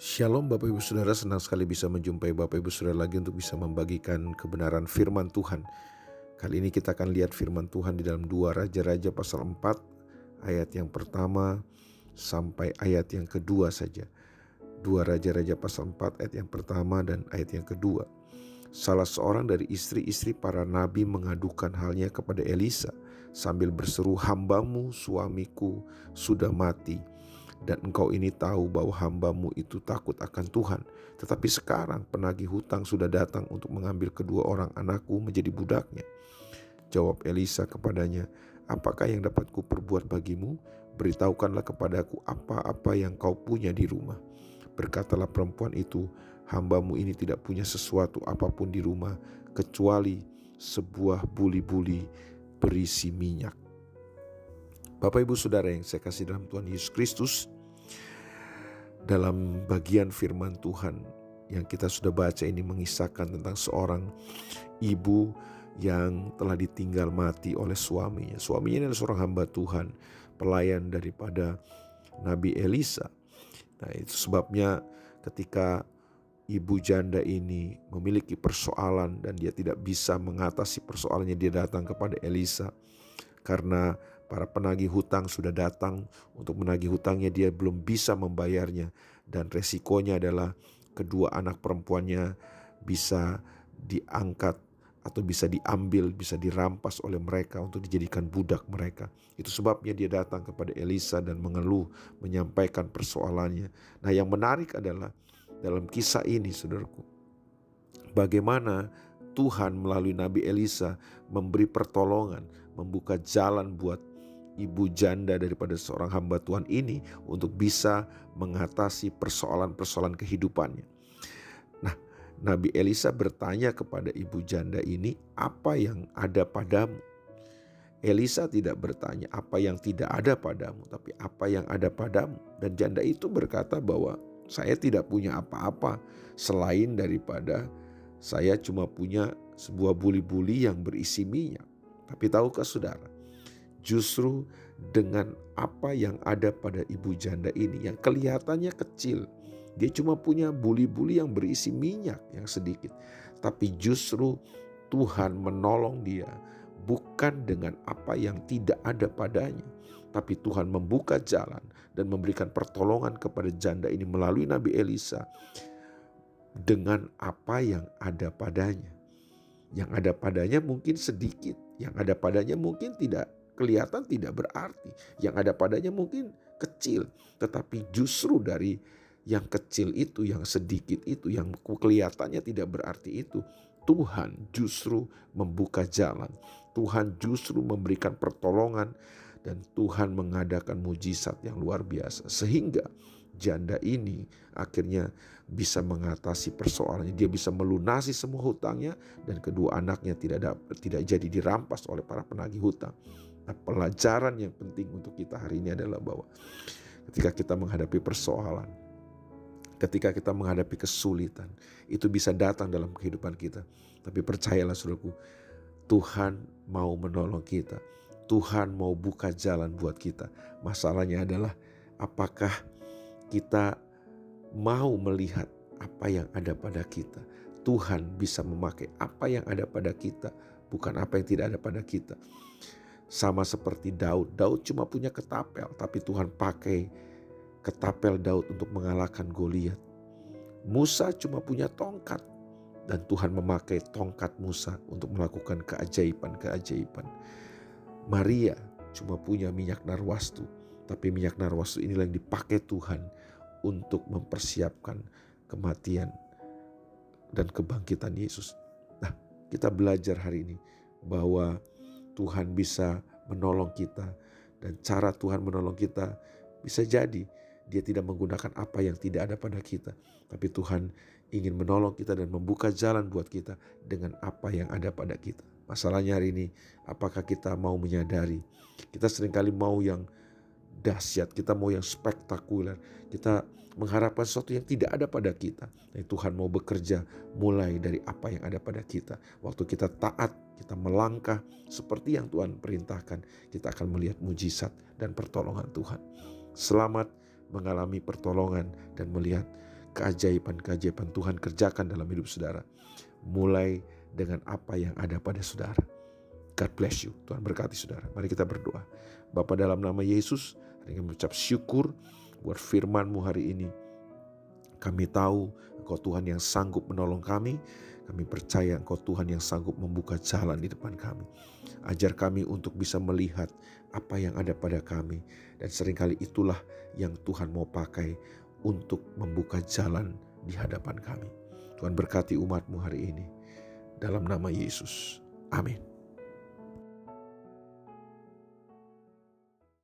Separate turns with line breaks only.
Shalom Bapak Ibu Saudara, senang sekali bisa menjumpai Bapak Ibu Saudara lagi untuk bisa membagikan kebenaran firman Tuhan. Kali ini kita akan lihat firman Tuhan di dalam dua Raja-Raja pasal 4 ayat yang pertama sampai ayat yang kedua saja. Dua Raja-Raja pasal 4 ayat yang pertama dan ayat yang kedua. Salah seorang dari istri-istri para nabi mengadukan halnya kepada Elisa sambil berseru hambamu suamiku sudah mati dan engkau ini tahu bahwa hambamu itu takut akan Tuhan. Tetapi sekarang penagih hutang sudah datang untuk mengambil kedua orang anakku menjadi budaknya. Jawab Elisa kepadanya, apakah yang dapat kuperbuat bagimu? Beritahukanlah kepadaku apa-apa yang kau punya di rumah. Berkatalah perempuan itu, hambamu ini tidak punya sesuatu apa pun di rumah kecuali sebuah buli-buli berisi minyak. Bapak Ibu Saudara yang saya kasih dalam Tuhan Yesus Kristus, dalam bagian firman Tuhan yang kita sudah baca ini mengisahkan tentang seorang ibu yang telah ditinggal mati oleh suaminya. Suaminya adalah seorang hamba Tuhan, pelayan daripada Nabi Elisa. Nah, itu sebabnya ketika ibu janda ini memiliki persoalan dan dia tidak bisa mengatasi persoalannya, dia datang kepada Elisa karena para penagih hutang sudah datang untuk menagih hutangnya dia belum bisa membayarnya dan resikonya adalah kedua anak perempuannya bisa diangkat atau bisa diambil, bisa dirampas oleh mereka untuk dijadikan budak mereka. Itu sebabnya dia datang kepada Elisa dan mengeluh, menyampaikan persoalannya. Nah, yang menarik adalah dalam kisah ini, saudaraku, bagaimana Tuhan melalui Nabi Elisa memberi pertolongan, membuka jalan buat ibu janda daripada seorang hamba Tuhan ini untuk bisa mengatasi persoalan-persoalan kehidupannya. Nah, Nabi Elisa bertanya kepada ibu janda ini, "Apa yang ada padamu?" Elisa tidak bertanya apa yang tidak ada padamu, tapi apa yang ada padamu. Dan janda itu berkata bahwa saya tidak punya apa-apa selain daripada saya cuma punya sebuah buli-buli yang berisi minyak. Tapi tahukah saudara, justru dengan apa yang ada pada ibu janda ini yang kelihatannya kecil. Dia cuma punya buli-buli yang berisi minyak yang sedikit. Tapi justru Tuhan menolong dia bukan dengan apa yang tidak ada padanya. Tapi Tuhan membuka jalan dan memberikan pertolongan kepada janda ini melalui Nabi Elisa dengan apa yang ada padanya. Yang ada padanya mungkin sedikit, yang ada padanya mungkin tidak kelihatan tidak berarti. Yang ada padanya mungkin kecil, tetapi justru dari yang kecil itu, yang sedikit itu, yang kelihatannya tidak berarti itu, Tuhan justru membuka jalan. Tuhan justru memberikan pertolongan dan Tuhan mengadakan mujizat yang luar biasa sehingga janda ini akhirnya bisa mengatasi persoalannya. Dia bisa melunasi semua hutangnya dan kedua anaknya tidak dapat, tidak jadi dirampas oleh para penagih hutang. Nah, pelajaran yang penting untuk kita hari ini adalah bahwa ketika kita menghadapi persoalan, ketika kita menghadapi kesulitan, itu bisa datang dalam kehidupan kita. Tapi percayalah saudaraku, Tuhan mau menolong kita. Tuhan mau buka jalan buat kita. Masalahnya adalah apakah kita mau melihat apa yang ada pada kita. Tuhan bisa memakai apa yang ada pada kita, bukan apa yang tidak ada pada kita. Sama seperti Daud, Daud cuma punya ketapel, tapi Tuhan pakai ketapel Daud untuk mengalahkan Goliat. Musa cuma punya tongkat, dan Tuhan memakai tongkat Musa untuk melakukan keajaiban-keajaiban. Maria cuma punya minyak narwastu, tapi minyak narwastu inilah yang dipakai Tuhan untuk mempersiapkan kematian dan kebangkitan Yesus. Nah, kita belajar hari ini bahwa Tuhan bisa menolong kita dan cara Tuhan menolong kita bisa jadi dia tidak menggunakan apa yang tidak ada pada kita, tapi Tuhan ingin menolong kita dan membuka jalan buat kita dengan apa yang ada pada kita. Masalahnya hari ini, apakah kita mau menyadari? Kita sering kali mau yang dahsyat, kita mau yang spektakuler, kita mengharapkan sesuatu yang tidak ada pada kita. Dan Tuhan mau bekerja mulai dari apa yang ada pada kita. Waktu kita taat, kita melangkah seperti yang Tuhan perintahkan, kita akan melihat mujizat dan pertolongan Tuhan. Selamat mengalami pertolongan dan melihat keajaiban-keajaiban Tuhan kerjakan dalam hidup saudara. Mulai dengan apa yang ada pada saudara. God bless you. Tuhan berkati saudara. Mari kita berdoa. Bapak dalam nama Yesus, ini mengucap syukur buat firmanmu hari ini. Kami tahu Engkau Tuhan yang sanggup menolong kami. Kami percaya Engkau Tuhan yang sanggup membuka jalan di depan kami. Ajar kami untuk bisa melihat apa yang ada pada kami. Dan sering kali itulah yang Tuhan mau pakai untuk membuka jalan di hadapan kami. Tuhan berkati umatmu hari ini. Dalam nama Yesus. Amin.